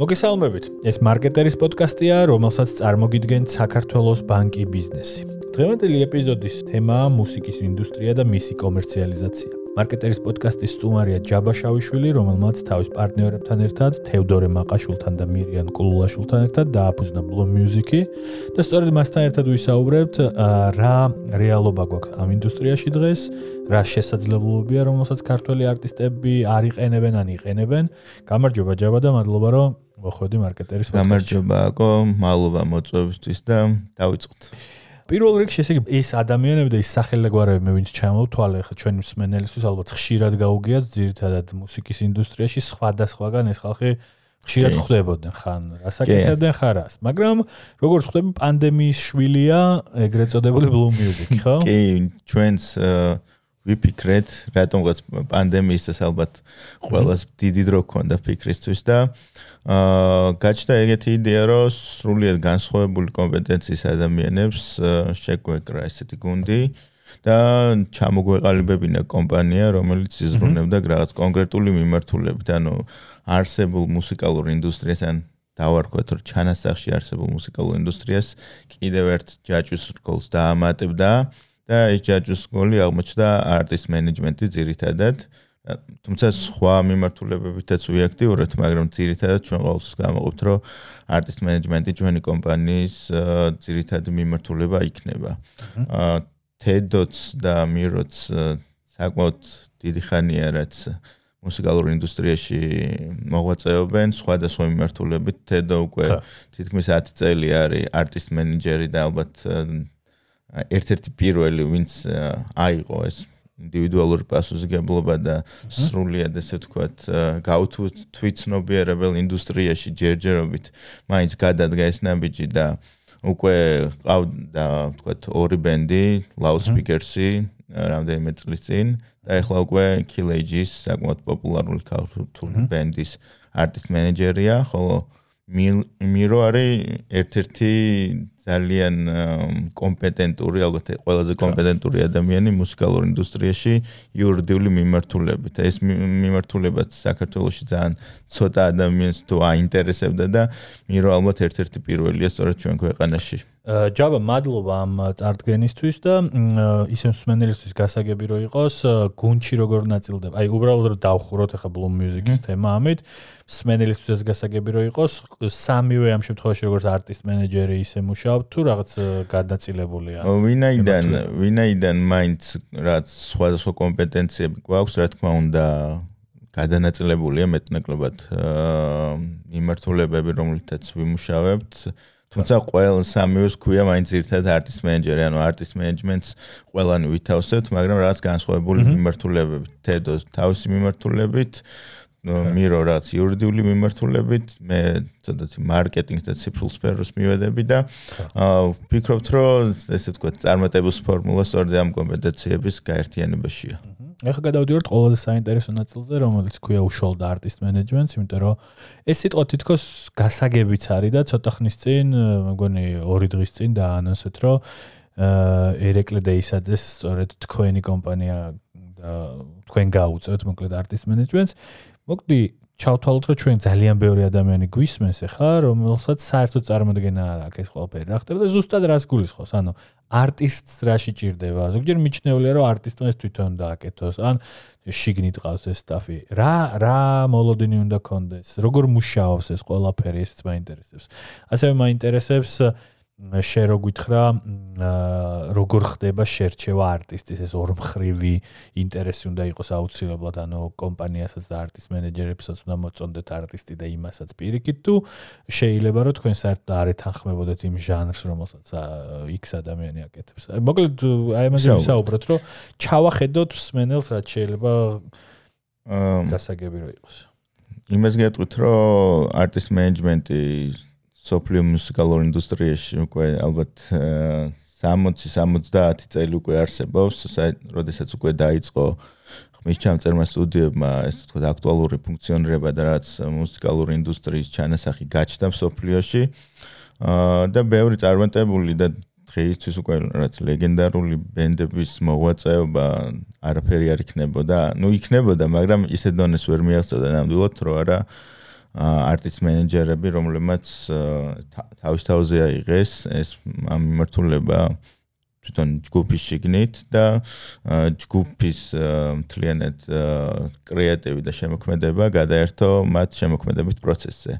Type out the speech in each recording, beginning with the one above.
მოგესალმებით. ეს მარკეტერის პოდკასტია, რომელსაც წარმოგიდგენთ საქართველოს ბანკი ბიზნესი. დღევანდელი ეპიზოდის თემაა მუსიკის ინდუსტრია და მისი კომერციალიზაცია. მარკეტერის პოდკასტის სტუმარია ჯაბა შავიშვილი, რომელმაც თავის პარტნიორებთან ერთად, თევდორე მაყაშულთან და მირიან კულულაშულთან ერთად დააფუძნა Blue Music-ი და სწორედ მასთან ერთად ვისაუბრებთ რა რეალობა გვაქვს ამ ინდუსტრიაში დღეს, რა შესაძლებლობებია, რომელსაც ქართველი არტისტები არ იყენებენ ან იყენებენ. გამარჯობა ჯაბა და მადლობა რომ მოხვედი მარკეტერის პოდკასტში. გამარჯობა აკო, მადლობა მოწვევისთვის და დავიწყოთ. პირველ რიგში ესე იგი ეს ადამიანები და ეს სახელგვარები მე ვინც ჩამოვთვალე ხა ჩვენი მსმენელისთვის ალბათ ხშირად გაუგიათ ძირითადად მუსიკის ინდუსტრიაში სხვადასხვაგან ეს ხალხი ხშირად ხვდებოდნენ ხან რასაკეთებდნენ ხარას მაგრამ როგორც ხვდები პანდემიის შვილია ეგრეთ წოდებული blue music ხო კი ჩვენს ვიფიქრეთ რატომღაც პანდემიისას ალბათ ყოველას დიდი დრო ქონდა ფიქრისთვის და აა გაჩნდა ეგეთი იდეა რომ სრულიად განსხვავებული კომპეტენციის ადამიანებს შეგვეკრა ესეთი გუნდი და ჩამოგვეყალიბებინა კომპანია რომელიც იზრუნებდა რაღაც კონკრეტული მიმართულებით. ანუ არსებულ მუსიკალურ ინდუსტრიას ან დავარქვათ რომ ჩანასახში არსებულ მუსიკალურ ინდუსტრიას კიდევ ერთ ჯაჭვის რგოლს დაამატებდა. და ეს ჯაჭვის გოლი აღმოჩნდა არტის მენეჯმენტი ძირითადად. თუმცა სხვა მიმართულებებითაც უაქტიურეთ მაგრამ ძირითადად ჩვენ ყოველთვის გამოყოფთ რომ არტის მენეჯმენტი ჩვენი კომპანიის ძირითადი მიმართულება იქნება. თედოც და მიროც საკმაოდ დიდი ხანია რაც მუსიკალურ ინდუსტრიაში მოღვაწეობენ. სხვადასხვა მიმართულებით თედო უკვე თითქმის 10 წელი არის არტის მენეჯერი და ალბათ ერთ-ერთი პირველი ვინც აიღო ეს ინდივიდუალური პასუხისგებლობა და სრულიად ესე ვთქვათ გაუთუ თვითცნობიერებელ ინდუსტრიაში ჯერჯერობით. მაინც გადადგა ეს ნაბიჯი და უკვე ყავდა ვთქვათ ორი ბენდი ლაუდსპიკერსი რამდენიმე წლის წინ და ახლა უკვე კილეიჯის საკმაოდ პოპულარული ქართული ბენდის არტისტ მენეჯერია ხოლო მირო არის ერთ-ერთი ძალიან კომპეტენტური, ალბათ ყველაზე კომპეტენტური ადამიანი მუსიკალურ ინდუსტრიაში იურიდიული მიმართულებით. ეს მიმართულებაც საქართველოში ძალიან ცოტა ადამიანს თუ აინტერესებდა და მირო ალბათ ერთ-ერთი პირველია სწორედ ჩვენ ქვეყანაში. ჯავა მადლობა ამ წარდგენისთვის და ისე მსმენელისთვის გასაგები რო იყოს გუნჩი როგორ ნაწილდება. აი უბრალოდ რომ დავხუროთ ახლა Bloom Music-ის თემა ამით. მსმენელისთვის გასაგები რო იყოს სამივე ამ შემთხვევაში როგორც არტისტ მენეჯერი ისე მუშაობ თუ რაღაც გადაწილებულია. ვინაიდან ვინაიდან მაინც რაც სხვადასხვა კომპეტენციები გვაქვს, რა თქმა უნდა გადანაწილებულია მეტნაკლებად მიმართულებები, რომლითაც ვიმუშავებთ. თუმცა ყველა სამივეს ქვია მაინც ერთად არტის მენეჯერი, ანუ არტის მენეჯმენტს ყველანი ვითავსებთ, მაგრამ რაღაც განსხვავებული მიმართულებებით, თედო თავისი მიმართულებით, მირო რაც იურიდიული მიმართულებით, მე ცოტათი მარკეტინგს და ციფრულ სფეროს მივედები და ვფიქრობთ, რომ ესე ვთქვათ, წარმატების ფორმულა სწორედ ამ კომპეტენციების გაერთიანებაშია. ეხლა გადავდივართ ყველაზე საინტერესო ნაწილზე, რომელიც ქვია უშუალოდ არტისტ მენეჯმენტს, იმიტომ რომ ეს სიტყვა თითქოს გასაგებიც არის და ცოტა ხნის წინ, მეგონი 2 დღის წინ დაანონსეთ, რომ ერეკლე დეისაძეს სწორედ თქვენი კომპანია და თქვენ გაუწევთ მოკლედ არტისტ მენეჯმენტს. მოკლედ ჩავთვალოთ, რომ ჩვენ ძალიან ბევრი ადამიანი გვისმენს ახლა, რომელსაც საერთოდ წარმოქმნა არ აქვს ეს ყველაფერი. რა ხდება და ზუსტად რას გულისხმობს? ანუ არტისტს რაში ჭირდება? ზოგჯერ მიჩნეულია, რომ არტისტმა ეს თვითონ დააკეთოს, ან შიგნით ყავს ეს სტაფი. რა რა მოლოდინი უნდა კონდეს? როგორ მუშაობს ეს ყველაფერი? ესეც მაინტერესებს. ასევე მაინტერესებს შე რო გითხრა როგორ ხდება შერჩევა არტისტის ეს ორმხრივი ინტერესი? უნდა იყოს აუცილებლად ანუ კომპანიასაც და არტისტ მენეჯერებსაც უნდა მოწონდეთ არტისტი და იმასაც პირიქით. თუ შეიძლება რომ თქვენ საერთოდ არ ეთანხმებოდეთ იმ ჟანრს რომელსაც X ადამიანი აკეთებს. მოკლედ აი ამაზე ვისაუბროთ რომ ჩავახედოთ მსმენელს რაც შეიძლება გასაგები რო იყოს. იმას გეტყვით რომ არტისტ მენეჯმენტი სოფლიო მუსიკალურ ინდუსტრიაში უკვე ალბათ 60-70 წელი უკვე არსებობს, როდესაც უკვე დაიწყო ხმის ჩამწერმა სტუდიებმა ეს თქო აქტუალური ფუნქციონირება და რაც მუსიკალური ინდუსტრიის ჩანასახი გაჩნდა სოფლიოში. აა და ბევრი წარმატებული და დღეისთვის უკვე რაც ლეგენდარული ბენდების მოღვაწეობა არაფერი არ იქნებოდა. ნუ იქნებოდა, მაგრამ ისე დონეს ვერ მიაღწევდა ნამდვილად, რომ არა არტის მენეჯერები, რომლებმაც თავის თავზე აიღეს ეს მიმართულება თვითონ ჯგუფის შიგნით და ჯგუფის მთლიანად კრეატივი და შემოქმედება გადაერთო მათ შემოქმედებით პროცესზე.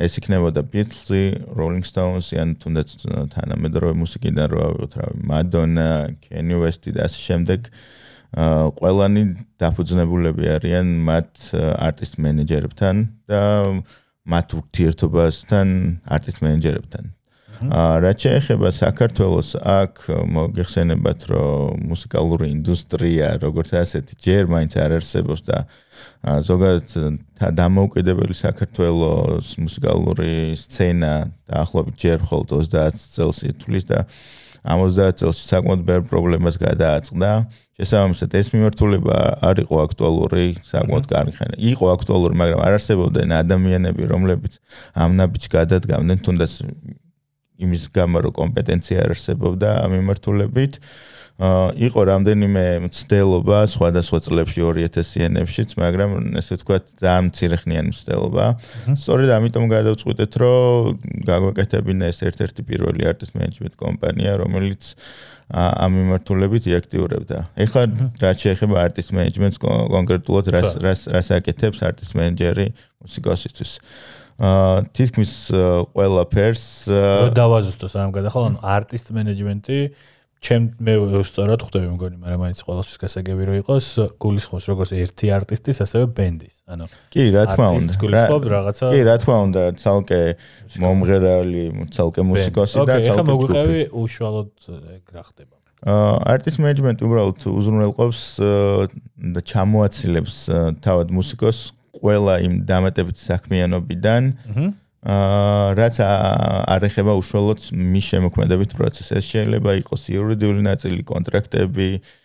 ეს იქნებოდა Beatles, Rolling Stones, ან თუნდაც თანამედროვე მუსიკიდან რო ავიღოთ რავი, Madonna, Kanye West და ასე შემდეგ. აა ყველანი დაფუძნებულები არიან მათ არტისტ მენეჯერებთან და მათ ურთიერთობასთან არტისტ მენეჯერებთან. აა რაც შეეხება საქართველოს აქ მოგეხსენებათ რომ მუსიკალური ინდუსტრია როგორც ასეთი ჯერ მაინც არ არსებობს და ზოგადად დამოუკიდებელი საქართველოს მუსიკალური სცენა დაახლოებით ჯერ მხოლოდ 30 წელს ითვლის და 70 წელს საკმაოდ ბევრ პრობლემას გადააწყდა. შესაბამისად ეს მიმართულება არ იყო აქტუალური საკმაოდ კარგი ხანი. იყო აქტუალური, მაგრამ არ არსებობდნენ ადამიანები, რომლებიც ამ ნაბიჯს გადადგამდნენ, თუნდაც იმის გამო რომ კომპეტენცია არ არსებობდა ამ მიმართულებით. აა იყო რამდენიმე მცდელობა სხვადასხვა წლებში 2000-იანებშიც, მაგრამ ესე ვთქვათ, ძალიან მცირეხნიანი მცდელობა. სწორედ ამიტომ გადავწყვიტეთ, რომ გაგვეკეთებინა ეს ერთ-ერთი პირველი არტის მენეჯმენტ კომპანია, რომელიც ამ მიმართულებით იაქტიურებდა. ეხლა რაც შეეხება არტის მენეჯმენტს კონკრეტულად რას რას რას აკეთებს არტის მენეჯერი მუსიკოსისთვის. აა თითქმის ყველაფერს რო დავაზუსტო სამ გადახალ ანუ არტისტ მენეჯმენტი ჩემ მე სწორად ხვდები მგონი მაგრამ მაინც ყოველთვის გასაგები რო იყოს გულისხმობს როგორც ერთი არტისტის ასევე ბენდის ანუ კი რა თქმა უნდა გულისხმობ რაღაცა კი რა თქმა უნდა ცალკე მომღერალი ცალკე მუსიკოსი და ცალკე ოკეი ეხლა მოგვიყევი უშუალოდ ეგ რა ხდება აა არტისტ მენეჯმენტი უბრალოდ უზრუნველყოფს და ჩამოაცილებს თავად მუსიკოსს ყველა იმ დამატებითი საქმიანობიდან. აა რაც არ ეხება უშუალოდ მის შემოქმედებით პროცესს. ეს შეიძლება იყოს იურიდიული ნაწილი, კონტრაქტები, აა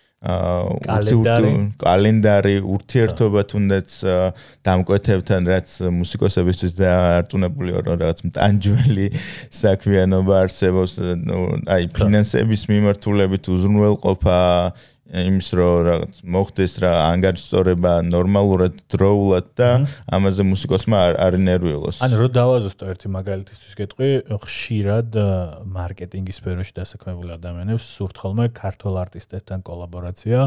კალენდარი, ურთიერთობა თუნდაც დამკვეთებთან, რაც მუსიკოსებისთვის დაარტუნებული ვარ, რაღაც მტანჯველი საქმიანობა არსებობს, ნუ აი ფინანსების მიმართულებით უზრუნველყოფა, იმის რო რაღაც მოხდეს რა ანგარიშწორება ნორმალურად დროულად და ამაზე მუსიკოსმა არ ინერვიულოს. ანუ რო დავაზუსტო ერთი მაგალითისთვის გეტყვი, ხშირად მარკეტინგის სფეროში დასაქმებული ადამიანებს სურთ ხოლმე ქართულ არტისტებთან კოლაბორაცია,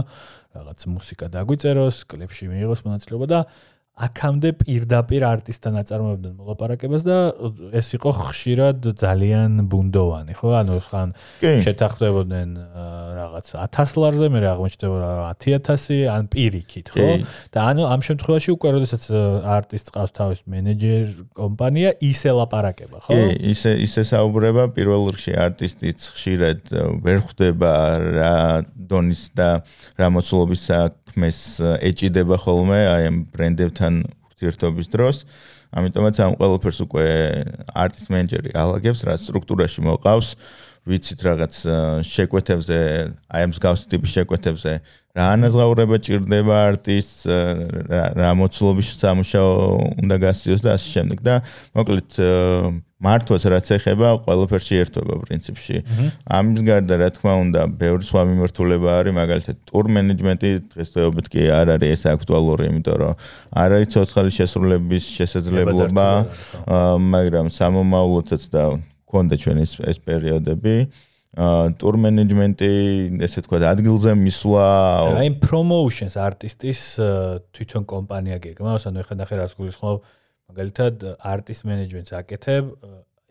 რაღაც მუსიკა დაგვიწეროს, კლიპში მიიღოს მონაწილეობა და აქამდე პირდაპირ არტისტთან აწარმოებდნენ მოლაპარაკებას და ეს იყო ხშირად ძალიან ბუნდოვანი, ხო? ანუ ხან შეთანხმდებოდნენ რაღაც 1000 ლარზე, მე აღმოჩნდება 10000 ან პირიქით, ხო? და ანუ ამ შემთხვევაში უკვე როდესაც არტისტ ყავს თავის მენეჯერ კომპანია, ისე ლაპარაკება, ხო? კი, ისე ისე საუბრება პირველ რიგში არტისტიც ხშირად ვერ ხვდება რა დონის და რა მოცულობის საქმეს ეჭიდება ხოლმე აი ამ ბრენდებთან ურთიერთობის დროს. ამიტომაც ამ ყველაფერს უკვე არტის მენეჯერი ალაგებს, რა სტრუქტურაში მოყავს, ვიცით რაღაც შეკვეთებზე, აი ამ მსგავსი ტიპის შეკვეთებზე რა ანაზღაურება ჭირდება არტისტს, რა მოცულობის სამუშაო უნდა გასწიოს და ასე შემდეგ. და მოკლედ მართვას რაც ეხება ყველაფერში ერთობა პრინციპში. ამის გარდა რა თქმა უნდა, ბევრი სხვა მიმართულება არის, მაგალითად ტურ მენეჯმენტი დღესდღეობით კი არ არის ეს აქტუალური, იმიტომ რომ არ არის ცოცხალი შესრულების შესაძლებლობა, მაგრამ სამომავლოდაც და გქონდა ჩვენ ეს ეს პერიოდები. აა ტურ მენეჯმენტი, ესე თქვა, ადგილზე მისვლა. აი პრომოუშენს არტისტის თვითონ კომპანია გეგმავს, ანუ ეხლა ნახე რას გულისხმობ მაგალითად არტის მენეჯმენტს აკეთებ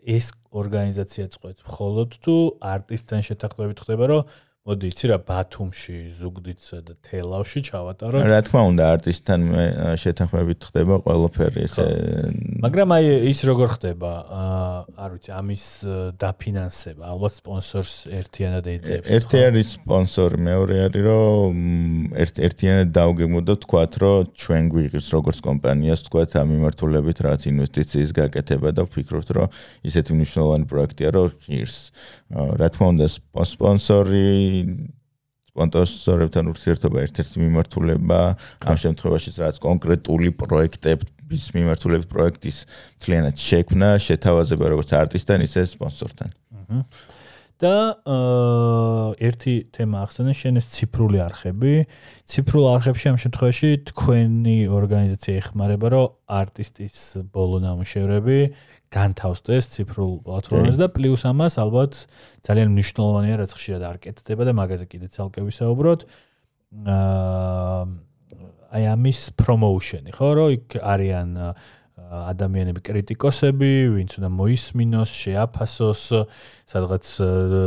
ეს ორგანიზაცია წყვეტს მხოლოდ თუ არტისტთან შეთანხმებით ხდება რომ მოდი იცი რა ბათუმში ზუგდიდსა და თელავში ჩავატარო რა თქმა უნდა არტისტთან შეთანხმებით ხდება ყველაფერი ესე მაგრამ აი ის როგორ ხდება? არ ვიცი ამის დაფინანსება ალბათ სპონსორს ერთიანად ეძებს ერთი არის სპონსორი მეორე არის რომ ერთ ერთიანად დავგეგმოთ და თქვათ რომ ჩვენ გვიღებს როგორც კომპანიას თქვათ ამ მიმართულებით რაც ინვესტიციის გაკეთება და ვფიქრობთ რომ ისეთი მნიშვნელოვანი პროექტია რომ ღირს. რა თქმა უნდა სპონსორი სპონსორებთან ურთიერთობა ერთ-ერთი მიმართულება ამ შემთხვევაში რაც კონკრეტული პროექტების მიმართულებით პროექტის მთლიანად შექმნა შეთავაზება როგორც არტისტთან ისე სპონსორთან. და ერთი თემა ახსენე შენ ეს ციფრული არხები. ციფრულ არხებში ამ შემთხვევაში თქვენი ორგანიზაცია ეხმარება, რომ არტისტის ბოლო ნამუშევრები განთავსდეს ციფრულ პლატფორმაზე და პლუს ამას ალბათ ძალიან მნიშვნელოვანია რაც ხშირად არ კეთდება და მაგაზე კიდე ცალკე ვისაუბროთ. აა აი ამის პრომოუშენი, ხო, რომ იქ არიან ადამიანები კრიტიკოსები, ვინც უნდა მოისმინოს, შეაფასოს, სადღაც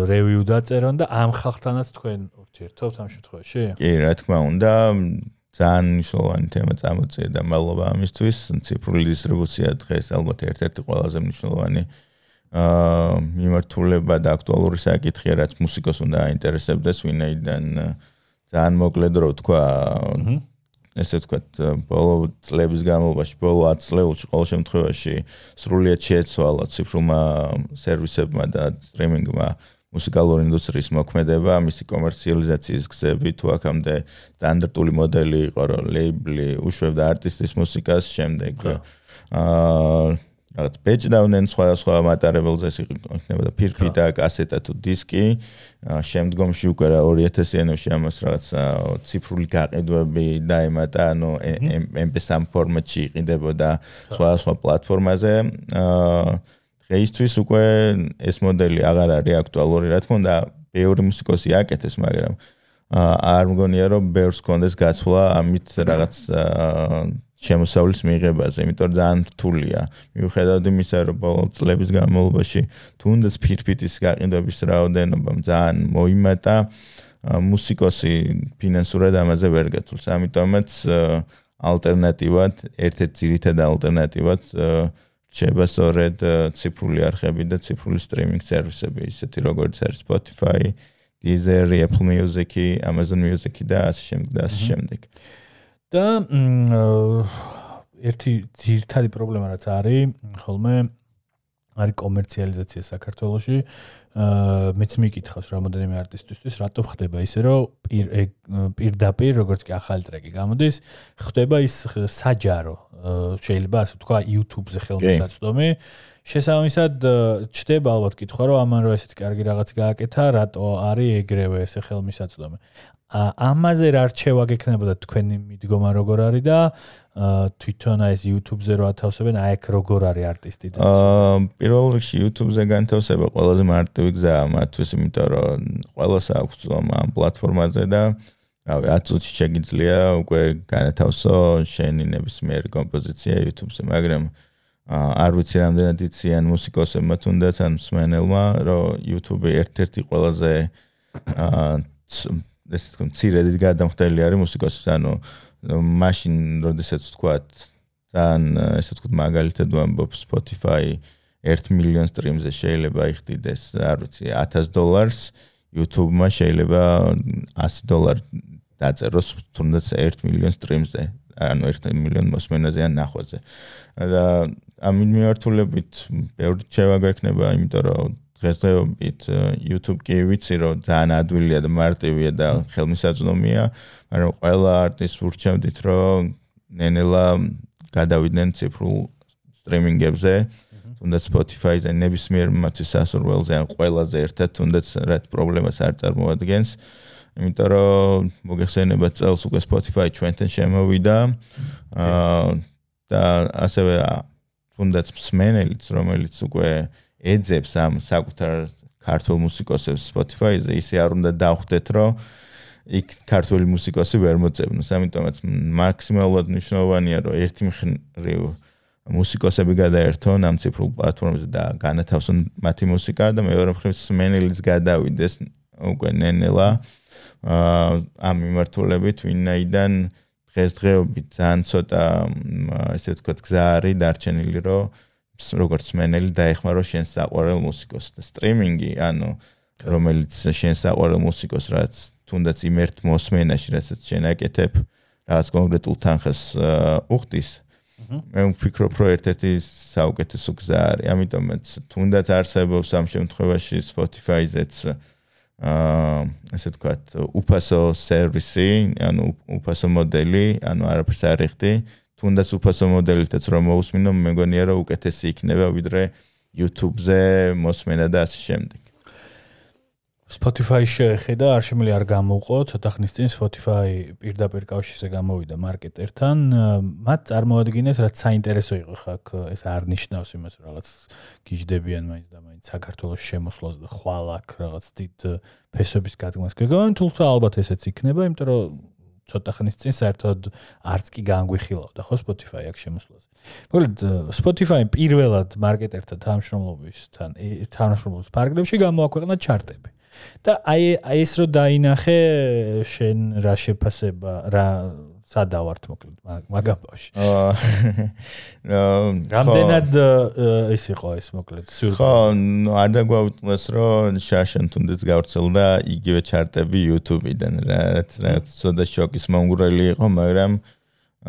რევიუ დაწერონ და ამ ხალხთანაც თქვენ ურთიერთობთ ამ შემთხვევაში? კი, რა თქმა უნდა, ძალიან მნიშვნელოვანი თემა წამოწია და მადლობა ამისთვის. ციფრული დისტრიბუცია დღეს ალბათ ერთ-ერთი ყველაზე მნიშვნელოვანი აა მიმართულება და აქტუალური საკითხია, რაც მუსიკოს უნდა აინტერესებდეს, ვინაიდან ძალიან მოკლე დრო თქვა ესე ვთქვათ, ბოლო წლების განმავლობაში, ბოლო 10 წლებში ყოველ შემთხვევაში სრულიად შეეცვალა ციფრულმა სერვისებმა და სტრიმინგმა მუსიკალური ინდუსტრიის მოქმედება, მისი კომერციალიზაციის გზები თუ აქამდე სტანდარტული მოდელი იყო, რომ ლეიბლი უშვებდა არტისტის მუსიკას, შემდეგ აა რაღაც ბეჭდავდნენ სხვა სხვა მატარებელზე იქნებოდა ფირფი და კასეტა თუ დისკი. შემდგომში უკვე 2000-იანებში ამას რაღაც ციფრული გაყიდვები დაემატა, ანუ MP3 ფორმატში იყიდებოდა სხვა სხვა პლატფორმაზე. აა დღეისთვის უკვე ეს მოდელი აღარ არის აქტუალური, რა თქმა უნდა, ბევრი მუსიკოსი აკეთებს, მაგრამ არ მგონია რომ ბევრს კონდეს გაცვლა ამით რაღაც შემოსავლის მიღებაზე, იმიტომ რომ ძალიან რთულია. მიუხედავად იმისა, რომ ბოლო წლების განმავლობაში თუნდაც ფირფიტის გაყიდვების რაოდენობა ძალიან მოიმატა, მუსიკოსი ფინანსურად ამაზე ვერ გაწულს. ამიტომაც ალტერნატივად, ერთ-ერთი ძირითადი ალტერნატივად შეიძლება სწორედ ციფრული არხები და ციფრული სტრიმინგ სერვისები, ისეთი როგორც არის Spotify, Deezer, Apple Music, Amazon Music და ასე შემდეგ და ასე შემდეგ. და ერთი ძირითადი პრობლემა რაც არის, ხოლმე არის კომერციალიზაცია საქართველოში. აა მეც მიკითხავს რამოდენიმე არტისტისთვის, რატო ხდება ისე, რომ პირდაპირ როგორც კი ახალი ტრეკი გამოდის, ხდება ის საჯარო, შეიძლება ასე ვთქვა, YouTube-ზე ხელმისაწვდომი. შესაბამისად, ჩდება ალბათ კითხვა, რომ ამან რო ესეთი კარგი რაღაც გააკეთა, რატო არის ეგრევე ესე ხელმისაწვდომი. ამაზე რა რჩევა გექნებოდა თქვენი მიდგომა როგორ არის და თვითონ აი ეს YouTube-ზე რო ათავსებენ, აი ეგ როგორ არის არტისტი და აა პირველ რიგში YouTube-ზე განთავსება ყველაზე მარტივი გზაა მათთვის, იმიტომ რომ ყველას აქვს ამ პლატფორმაზე და რავი, 10 წუთში შეგიძლია უკვე განათავსო შენი ნებისმიერი კომპოზიცია YouTube-ზე, მაგრამ არ ვიცი რამდენად იციან მუსიკოსებმა თუნდაც ან მსმენელმა, რომ YouTube ერთ-ერთი ყველაზე აა ესე თქო, ცირედით გადამხდელი არის მუსიკოსის, ანუ მაშინ, როდესაც თქვათ, თან ესე თქო, მაგალითად ვამბობ Spotify 1 მილიონ სტრიმზე შეიძლება იხდიდეს, არ ვიცი, 1000 დოლარს, YouTube-მა შეიძლება 100 დოლარი დაწეროს თუნდაც 1 მილიონ სტრიმზე, ანუ 1 მილიონ მოსმენაზე ან ნახვაზე. და ამ მიმართულებით ბევრი შევა გვექნება, იმიტომ რომ დღესდღეობით YouTube კი ვიცი რომ ძალიან ადვილია და მარტივია და ხელმისაწვდომია, მაგრამ ყველა არტისტს ურჩევდით რომ ნენელა გადავიდნენ ციფრულ სტრიმინგებზე, თუნდაც Spotify-ზე ნებისმიერ მათი სასურველზე ან ყველაზე ერთად თუნდაც რაც პრობლემას არ წარმოადგენს. იმიტომ რომ მოგეხსენება წელს უკვე Spotify ჩვენთან შემოვიდა. აა და ასევე თუნდაც მსმენელიც რომელიც უკვე ეძებს ამ საკუთარ ქართულ მუსიკოსებს Spotify-ზე, ისე არ უნდა დავხვდეთ, რომ იქ ქართული მუსიკოსი ვერ მოწებნოს. ამიტომაც მაქსიმალურად მნიშვნელოვანია, რომ ერთი მხრივ მუსიკოსები გადაერთონ ამ ციფრულ პლატფორმებზე და განათავსონ მათი მუსიკა და მეორე მხრივ სმენელიც გადავიდეს უკვე ნენელა ამ მიმართულებით, ვინაიდან დღესდღეობით ძალიან ცოტა ესე ვთქვათ გზა არის დარჩენილი, რომ როგორც მენელი დაეხმარო შენ საყვარელ მუსიკოს და სტრიმინგი, ანუ რომელიც შენ საყვარელ მუსიკოს რაც თუნდაც იმ ერთ მოსმენაში, რასაც შენ აკეთებ, რაღაც კონკრეტულ თანხას უხდის. მე ვფიქრობ, რომ ერთ-ერთი საუკეთესო გზა არის, ამიტომაც თუნდაც არსებობს ამ შემთხვევაში Spotify-ზეც აა ასე ვთქვათ, უფასო სერვისი, ანუ უფასო მოდელი, ანუ არაფერს არ იხდი. თუნდაც უფასო მოდელითაც რომ მოусმინო, მე მგონია რომ უკეთესი იქნება ვიდრე YouTube-ზე მოსმენა და ასე შემდეგ. Spotify შეხედა, არ შემიძლია არ გამოუყო, ცოტა ხნის წინ Spotify პირდაპირ კავშირზე გამოვიდა მარკეტერთან. მათ წარმოადგენს რაც საინტერესო იყო ხაკ, ეს არ ნიშნავს იმას, რაღაც გიждდებიან მაინც და მაინც საქართველოს შემოსვლას და ხვალ აქ რაღაც დიდ ფესობის გადგმას. გეგმავენ თუმცა ალბათ ესეც იქნება, იმიტომ რომ ცოტა ხნის წინ საერთოდ არც კი განგვიხილავდა ხო Spotify აქ შემოსვლაზე. მოკლედ Spotify პირველად მარკეტერთა თანამშრომლობისთან თანამშრომლობის პარგლებში გამოაქვეყნა ჩარტები. და აი აი ეს რო დაინახე შენ რა შეფასება რა სადავართ მოკლედ მაგაბავში? აა რამდენად ის იყო ეს მოკლედ სიურპრიზი? ხო არ დაგვაუტყოს რომ შაშან თუნდაც გავრცელდა იგივე ჩარტები YouTube-დან რაც რაც ცოტა შოკის მომგვრელი იყო მაგრამ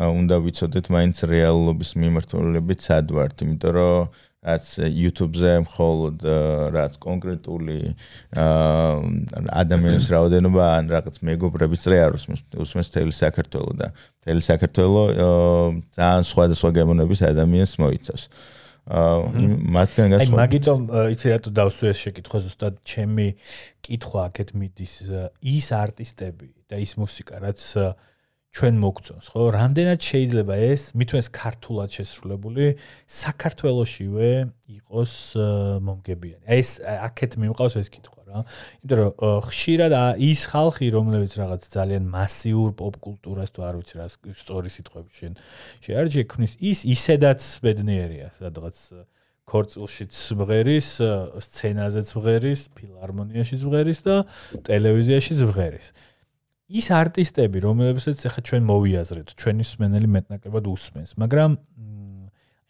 უნდა ვიცოდეთ მაინც რეალობის მიმართულებით სად ვართ იმიტომ რომ რაც YouTube-ზე მხოლოდ რაც კონკრეტული ადამიანის რაოდენობა ან რაღაც მეგობრების წრე არ უსმენს უსმენს თელი საქართველოს და თელი საქართველოს ძალიან სხვადასხვა გემოვნების ადამიანს მოიცავს. აა მათგან გასულ აი მაგიტომ იცი რატო დავსვე ეს შეკითხვა ზუსტად ჩემი კითხვა აქეთ მიდის ის არტისტები და ის მუსიკა რაც ჩვენ მოგწონს, ხო? რამდენად შეიძლება ეს მithwes ქართულად შესრულებული საქართველოსშივე იყოს მომგებიანი? ეს აქეთ მიმყავს ეს კითხვა რა. იმიტომ რომ ხშირად ის ხალხი, რომლებიც რაღაც ძალიან მასიურ პოპ კულტურას თუ არ ვიცი რა სწორი სიტყვები შენ შეარჩი ქმნის, ის ისედაც ბედნიერია, სადღაც ქორწილშიც მღერის, სცენაზეც მღერის, ფილარმონიაშიც მღერის და ტელევიზიაშიც მღერის. ის არტისტები, რომლებსაც ახლა ჩვენ მოვიაზრეთ, ჩვენი სმენელი მეტნაკლებად უსმენს, მაგრამ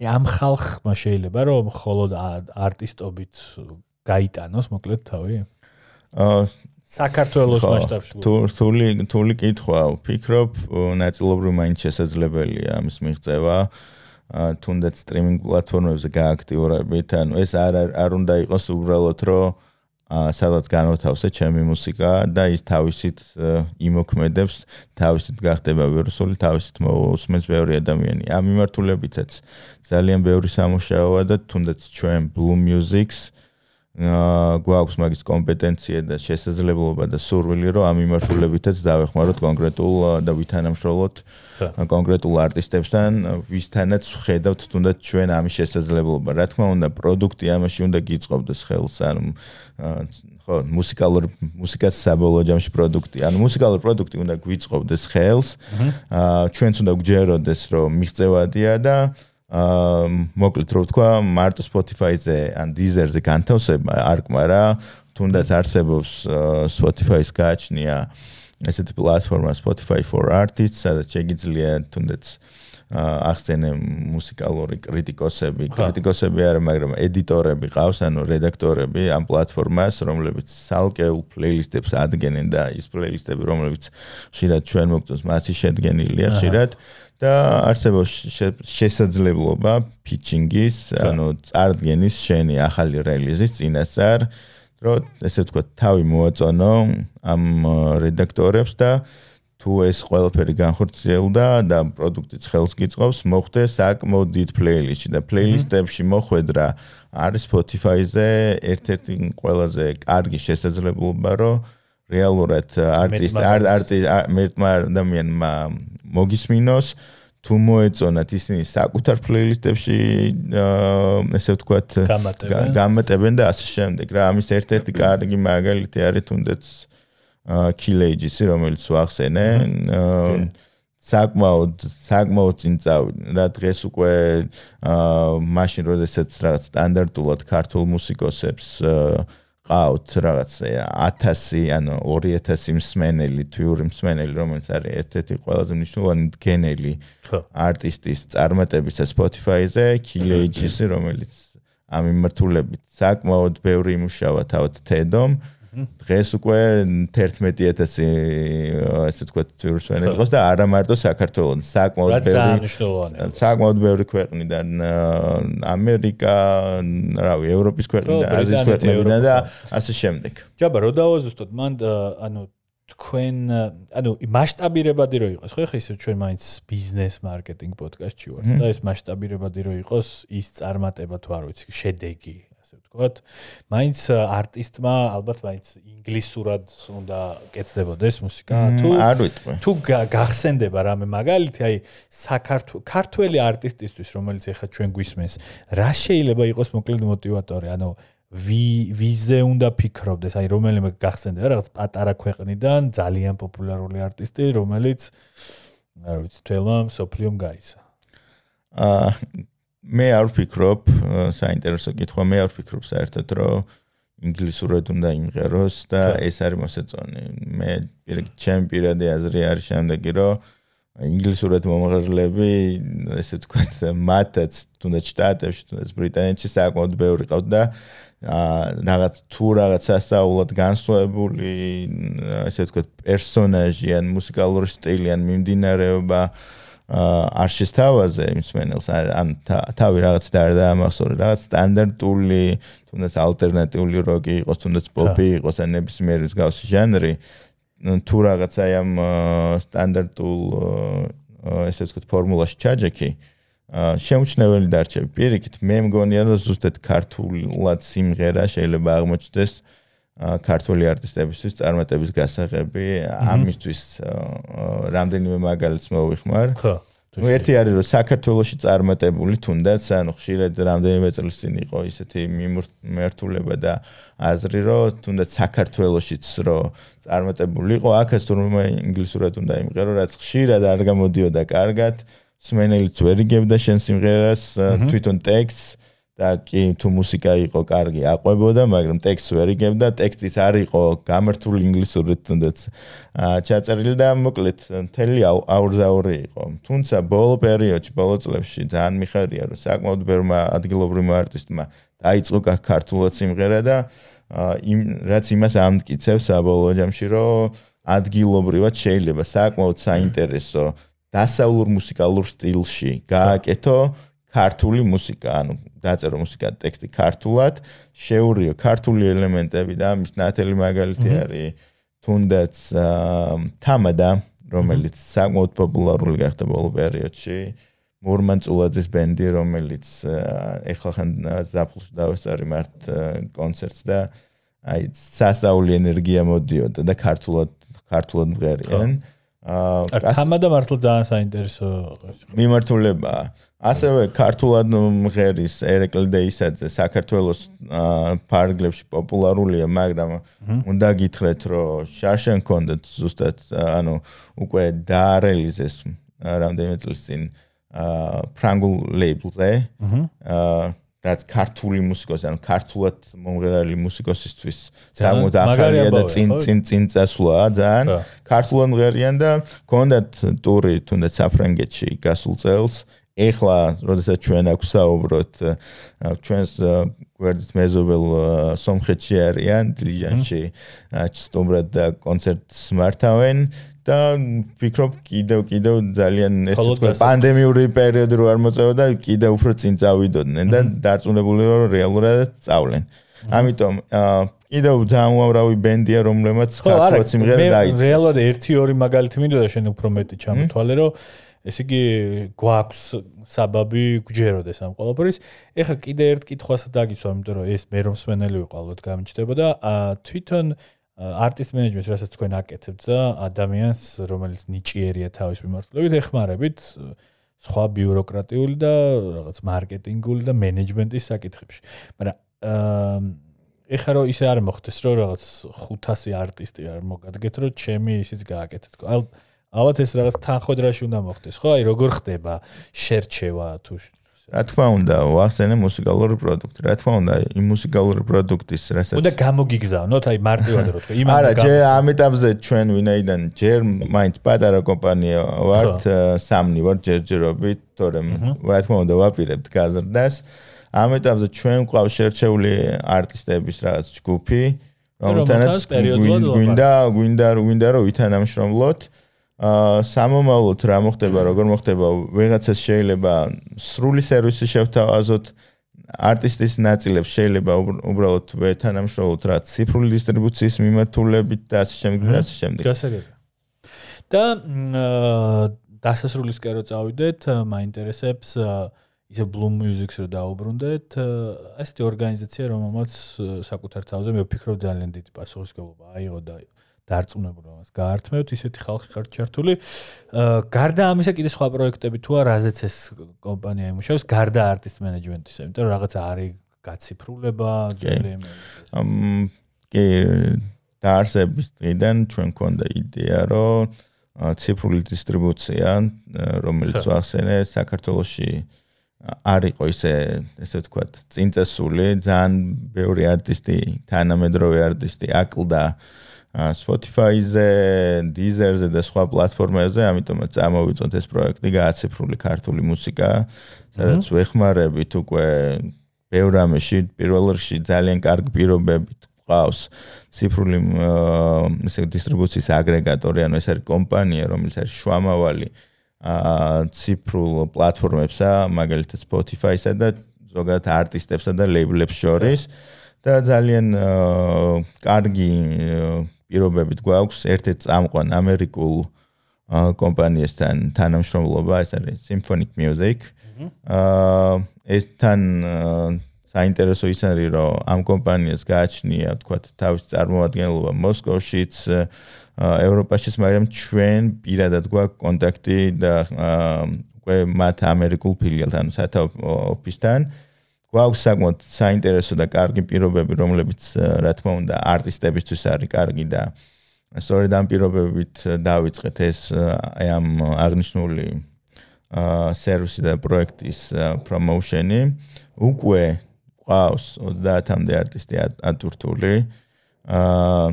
აი ამ ხალხმა შეიძლება რომ მხოლოდ არტისტობით გაიტანოს მოკლედ თავი? აა საქართველოს მასშტაბში. თუ თული თული კითხვა, ვფიქრობ, ნაწილობრივ მაინც შესაძლებელია ამის მიღწევა. აა თუნდაც სტრიმინგ პლატფორმებზე გააქტიურებით, ანუ ეს არ არ უნდა იყოს უბრალოდ რომ სადაც განვთავსე ჩემი მუსიკა და ის თავისით იმოქმედებს, თავისით გახდება ვირუსული, თავისით მოусმენს ბევრი ადამიანი. ამ მიმართულებითაც ძალიან ბევრი სამუშაოა და თუნდაც ჩვენ Blue Music-ს გვაქვს მაგის კომპეტენცია და შესაძლებლობა და სურვილი რომ ამ მიმართულებითაც დავეხმაროთ კონკრეტულ და ვითანამშრომლოთ კონკრეტულ არტისტებთან ვისთანაც ხედავთ თუნდაც ჩვენ ამის შესაძლებლობა. რა თქმა უნდა პროდუქტი ამაში უნდა გიწყობდეს ხელს ანუ ხო მუსიკალურ მუსიკას საბოლოო ჯამში პროდუქტი ანუ მუსიკალურ პროდუქტი უნდა გვიწყობდეს ხელს აა ჩვენც უნდა გჯეროდეს რომ მიღწევადია და აა მოკლედ რო ვთქვა მარტო Spotify-ზე ან Deezer-ზე განთავსება არ კმარა თუნდაც არსებობს Spotify-ს გააჩნია ესეთი პლატფორმა Spotify for Artists სადაც შეგიძლია თუნდაც ახსენე მუსიკალური კრიტიკოსები, კრიტიკოსები არა, მაგრამ ედიტორები ყავს, ანუ რედაქტორები ამ პლატფორმას, რომლებიც სალკეულ პლეილისტებს ადგენენ და ის პლეილისტები, რომლებიც ხშირად ჩვენ მოგწონს, მათი შედგენილია ხშირად. და არსებობს შესაძლებლობა ფიჩინგის, ანუ წარდგენის შენი ახალი რელიზის წინასწარ, რომ ესე ვთქვა, თავი მოაწონო ამ რედაქტორებს და თუ ეს ყველაფერი განხორციელდა და პროდუქტიც ხელს გიწყობს, მოხდე საკმაოდ დიდ პლეილისტში და პლეილისტებში მოხვედრა არის Spotify-ზე ერთ-ერთი ყველაზე კარგი შესაძლებლობა, რომ რეალურად არტისტ არტი მერტმა ადამიანმა მოგისმინოს თუ მოეწონათ ისინი საკუთარ პლეილისტებში ესე ვთქვათ გამატებენ. და ასე შემდეგ. რა ამის ერთ-ერთი კარგი მაგალითი არის თუნდაც კილეიჯისი რომელიც ვახსენე. საკმაოდ საკმაოდ წინ წავიდნენ რა დღეს უკვე აა მაშინ როდესაც რაღაც სტანდარტულად ქართულ მუსიკოსებს აა ყავთ რაღაც 1000 ანუ 2000 მსმენელი თვიური მსმენელი რომელიც არის ერთ-ერთი ყველაზე მნიშვნელოვანი გენელი არტისტის წარმატებისა Spotify-ზე Killage-ის რომელიც ამ მიმართულებით საკმაოდ ბევრი იმუშავა თავად TED-ომ დღეს უკვე 11000 ესე თქვა ვირუსვენი იყოს და არა მარტო საქართველოს საკმაოდ ბევრი საკმაოდ ბევრი ქვეყნიდან ამერიკა, რავი, ევროპის ქვეყნიდან, აზიის ქვეყნებიდან და ასე შემდეგ. ჯაბა, რო დავაზუსტოთ, მან ანუ თქვენ ანუ მასშტაბირებადი რო იყოს, ხო ხა ისე ჩვენ მაინც ბიზნეს მარკეტინგ პოდკასტში ვართ. და ეს მასშტაბირებადი რო იყოს ის წარმატება თუ არ ვიცი, შედეგი ასე ვთქვათ, მაინც არტისტმა ალბათ მაინც ინგლისურად უნდა კეთდებოდეს მუსიკა თუ არ ვიტყვი. თუ გახსენდება რამე მაგალითი, აი საქართველოს ქართველი არტისტისთვის, რომელიც ეხა ჩვენ გვისმენს, რა შეიძლება იყოს მოკლედ мотиваტორი, ანუ ვი ვიზე უნდა ფიქრობდეს, აი რომელიმე გახსენდება რაღაც პატარა ქვეყნიდან ძალიან პოპულარული არტისტი, რომელიც არ ვიცი, თელმა სოფლიომ გაიცა. აა მე არ ვფიქრობ, საინტერესო კითხვა, მე არ ვფიქრობ საერთოდ, რომ ინგლისურად უნდა იმღეროს და ეს არის მოსაწონი. მე ჩემ პირადი აზრი არის შემდეგი, რომ ინგლისურად მომღერლები, ესე ვთქვათ, მათაც თუნდაც შტატებში, თუნდაც ბრიტანეთში საკმაოდ ბევრი ყავთ და აა რაღაც თუ რაღაც ასაულად განსხვავებული ესე ვთქვათ პერსონაჟი ან მუსიკალური სტილი ან მიმდინარეობა აა არ შესთავაზე იმ სმენელს ან თავი რაღაც და არ დაამახსოვრე რაღაც სტანდარტული თუნდაც ალტერნატიული როკი იყოს თუნდაც პოპი იყოს ან ნებისმიერი მსგავსი ჟანრი თუ რაღაც აი ამ სტანდარტულ ესე ვთქვათ ფორმულაში ჩაჯექი აა შემჩნეველი დარჩები. პირიქით, მე მგონია, რომ ზუსტად ქართულად სიმღერა შეიძლება აღმოჩნდეს ქართული არტისტებისთვის წარმატების გასაღები. ამისთვის რამდენიმე მაგალითს მოვიხმარ. ხო. ну ერთი არის რომ საქართველოსი წარმატებული თუნდაც ანუ ხშირად რამდენიმე წელს წინ იყო ისეთი მიმართულება და აზრი რომ თუნდაც საქართველოსიც რომ წარმატებული იყო აქაც თურმე ინგლისურად უნდა იმღერო რაც ხშირად არ გამოდიოდა კარგად სმენელიც ვერ იგებდა შენ სიმღერას თვითონ ტექსტს და კი თუ მუსიკა იყო კარგი აყვებოდა მაგრამ ტექსტს ვერ იგებდა. ტექსტის არ იყო გამართული ინგლისურად თუნდაც ჩაწერილი და მოკლედ მთელი აურზაური იყო. თუმცა ბოლო პერიოდში ბოლო წლებში ძალიან მიხარია რომ საკმაოდ ბევრმა ადგილობრივმა არტისტმა დაიწყო ქართულად სიმღერა და იმ რაც იმას ამტკიცებს საბოლოო ჯამში რომ ადგილობრივად შეიძლება საკმაოდ საინტერესო დასავლურ მუსიკალურ სტილში გააკეთო ქართული მუსიკა, ანუ დაწერო მუსიკა ტექსტი ქართულად, შეურიო ქართული ელემენტები და მის ნათელი მაგალითი არის თუნდაც თამადა, რომელიც საკმაოდ პოპულარული გახდა ბოლო პერიოდში. მურმან წულაძის ბენდი, რომელიც ეხლა ხან ზაფხულში დავესწარი მართ კონცერტს და აი სასაული ენერგია მოდიოდა და ქართულად ქართულად მღერიან. აა თამადა მართლა ძალიან საინტერესო მიმართულება. ასევე ქართულად მღერის ერეკლ დეისაძე საქართველოს ფარგლებში პოპულარულია, მაგრამ უნდა გითხრეთ, რომ შარშენ კონდეთ ზუსტად, ანუ უკვე დაარელიზეს რამდენიმე წელს წინ აა ფრანგულ ლეიბლზე. აა რაც ქართული მუსიკოსი, ანუ ქართულად მომღერალი მუსიკოსისთვის სამოდ ახალია და წინ წინ წინ წასვლა ძალიან. ქართულად მღერიან და კონდათ ტური თუნდაც საფრანგეთში გასულ წელს. ეხლა, როდესაც ჩვენ აქ ვსაუბრობთ, ჩვენს გვერდით მეზობელ სომხეთში არიან, დილიჯანში, სტუმრად და კონცერტს მართავენ. და ვფიქრობ კიდევ კიდევ ძალიან ესე თქვა პანდემიური პერიოდი რო არ მოწევდა კიდევ უფრო წინ წავიდოდნენ და დარწმუნებული რომ რეალურად წავლენ. ამიტომ კიდევ ძალიან უამრავი ბენდია რომლებმაც ხართ სიმღერა დაიწყეს. რეალურად 1-2 მაგალითი მინდოდა შენ უფრო მეტი ჩამოთვალე რომ ესე იგი გვაქვს საბაბი გჯეროდეს ამ ყველაფრის. ეხა კიდე ერთ კითხვას დაგიცვა, იმიტომ რომ ეს მე რომ სვენელი ვიყო ალბათ გამიჩნდებოდა. თვითონ არტის მენეჯმენტს რასაც თქვენ აკეთებთ და ადამიანს რომელიც ნიჭიერია თავის მიმართულებით ეხმარებით სხვა ბიუროკრატიული და რაღაც მარკეტინგული და მენეჯმენტის საკითხებში. მაგრამ ეხლა რომ ისე არ მოხდეს რომ რაღაც 500 არტისტი არ მოგადგეთ რომ ჩემი ისიც გააკეთეთ. ალბათ ეს რაღაც თანხოდრაში უნდა მოხდეს, ხო? აი როგორ ხდება შერჩევა თუ რა თქმა უნდა, ვახსენე მუსიკალური პროდუქტი. რა თქმა უნდა, იმ მუსიკალური პროდუქტის, რასაც უნდა გამოგიგზავნოთ, აი მარტივად რო თქვა, იმან არა, ჯერ ამ ეტაპზე ჩვენ ვინაიდან ჯერ მაინც პატარა კომპანია ვართ, სამნი ვართ ჯერჯერობით, თორემ რა თქმა უნდა, ვაპირებთ გაზრდას. ამ ეტაპზე ჩვენ ყავს შერჩეული არტისტების რაღაც ჯგუფი, რომელთანაც გვინდა, გვინდა, გვინდა რომ ვითანამშრომლოთ. აა სამომავლოდ რა მოხდება, როგორ მოხდება, ვიღაცას შეიძლება სრული სერვისი შევთავაზოთ არტისტის ნაწილებს შეიძლება უბრალოდ თანამშრომლოთ რა ციფრული დისტრიბუციის მიმართულებით და ასე შემდეგ და ასე შემდეგ. გასაგებია. და აა დასასრულისკენ რო წავიდეთ, მაინტერესებს ისე Bloom Music-ს რო დაუბრუნდეთ, ესეთი ორგანიზაცია, რომელმაც საკუთარ თავზე მე ვფიქრობ ძალიან დიდი პასუხისგებლობა აიღო და დარწმუნებულობას გაართმევთ, ისეთი ხალხი ხართ ჩართული. აა გარდა ამისა კიდე სხვა პროექტები თუ არა, რაზეც ეს კომპანია იმუშავებს, გარდა არტისტ მენეჯმენტისა, იმიტომ რომ რაღაც არის გაციფრულება, ძველი ამ კი დაარსების დღიდან ჩვენ გქონდა იდეა, რომ ციფრული დისტრიბუცია, რომელიც ახსენე საქართველოსში არ იყო ისე ესე ვთქვათ, წინწესული, ძალიან ბევრი არტისტი, თანამედროვე არტისტი აკლდა Spotify-ზე, Deezer-ზე და სხვა პლატფორმებზე, ამიტომაც წამოვიწოთ ეს პროექტი გააციფრული ქართული მუსიკა, სადაც ვეხმარებით უკვე ბევრ ამაში, პირველ რიგში ძალიან კარგი პირობებით ყავს ციფრული ესე დისტრიბუციის აგრეგატორი, ანუ ეს არის კომპანია, რომელიც არის შუამავალი აა ციფრულ პლატფორმებსა, მაგალითად Spotify-სა და ზოგადად არტისტებსა და ლეიბლებს შორის და ძალიან კარგი პირობებით გვაქვს ერთ-ერთ წამყვან ამერიკულ კომპანიასთან თანამშრომლობა, ეს არის Symphonic Music. აა ეს თან საინტერესო ის არის, რომ ამ კომპანიას გააჩნია, თქვათ, თავის წარმოადგენლობა მოსკოვშიც, ევროპაშიც, მაგრამ ჩვენ პირადად გვაქვს კონტაქტი და უკვე მათ ამერიკულ ფილიალთან, სათავ ოფისთან. გვაქვს საკმაოდ საინტერესო და კარგი პირობები, რომლებიც რა თქმა უნდა არტისტებისთვის არის კარგი და სწორედ ამ პირობებით დავიწყეთ ეს ამ აღნიშნული აა სერვისი და პროექტის პრომოუშენი. უკვე ყავს 30-მდე არტისტი ატურთული. აა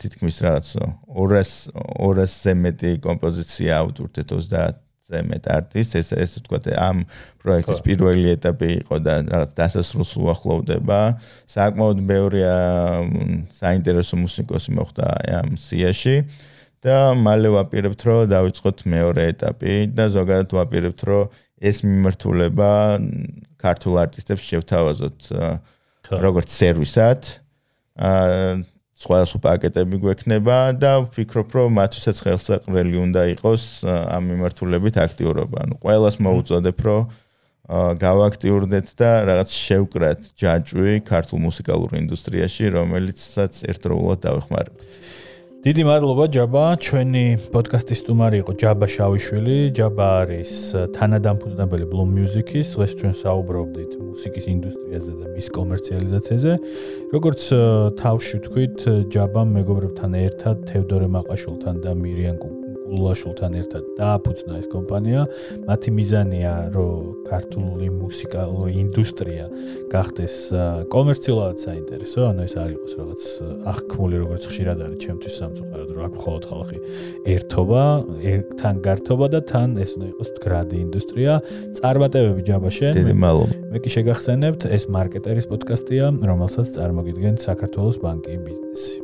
თითქმის რაღაც 200 200-ზე მეტი კომპოზიცია ავტურთეთ 30 ზე მეტ არტის ეს ეს თქვა ამ პროექტის პირველი ეტაპი იყო და რაღაც დასასრულს უახლოვდება. საკმაოდ ბევრია საინტერესო მუსიკოსი მოხდა ამ სიაში და მალე ვაპირებთ რომ დავიწყოთ მეორე ეტაპი და ზოგადად ვაპირებთ რომ ეს მიმართულება ქართულ არტისტებს შევთავაზოთ როგორც სერვისად. აა სხვა სხვა პაკეტები გვექნება და ვფიქრობ, რომ მათთვისაც ხელსაყრელი უნდა იყოს ამ მიმართულებით აქტიურობა. ანუ ყოველას მოუწოდებ, რომ გავაქტიურდეთ და რაღაც შევკრათ ჯაჭვი ქართულ მუსიკალურ ინდუსტრიაში, რომელიცაც ერთდროულად დავეხმარებთ. დიდი მადლობა ჯაბა, ჩვენი პოდკასტის სტუმარი იყო ჯაბა შავიშვილი. ჯაბა არის თანადამფუძნებელი Bloom Music-ის. დღეს ჩვენ საუბრობდით მუსიკის ინდუსტრიაზე და მის კომერციალიზაციაზე. როგორც თავში ვთქვით, ჯაბამ მეგობრებთან ერთად თევდორე მაყაშულთან და მირიან კუ გულაშულთან ერთად დააფუძნა ეს კომპანია. მათი მიზანია, რომ ქართული მუსიკალური ინდუსტრია გახდეს კომერციულად საინტერესო, ანუ ეს არ იყოს რაღაც აღქმული როგორც ხშირად არის ჩემთვის სამწუხაროდ, რომ აქ მხოლოდ ხალხი ერთობა, ერთთან გართობა და თან ეს უნდა იყოს გრადი ინდუსტრია. წარმატებები ჯაბაშენ. მე კი შეგახსენებთ, ეს მარკეტერის პოდკასტია, რომელსაც წარმოგიდგენთ საქართველოს ბანკი ბიზნესი.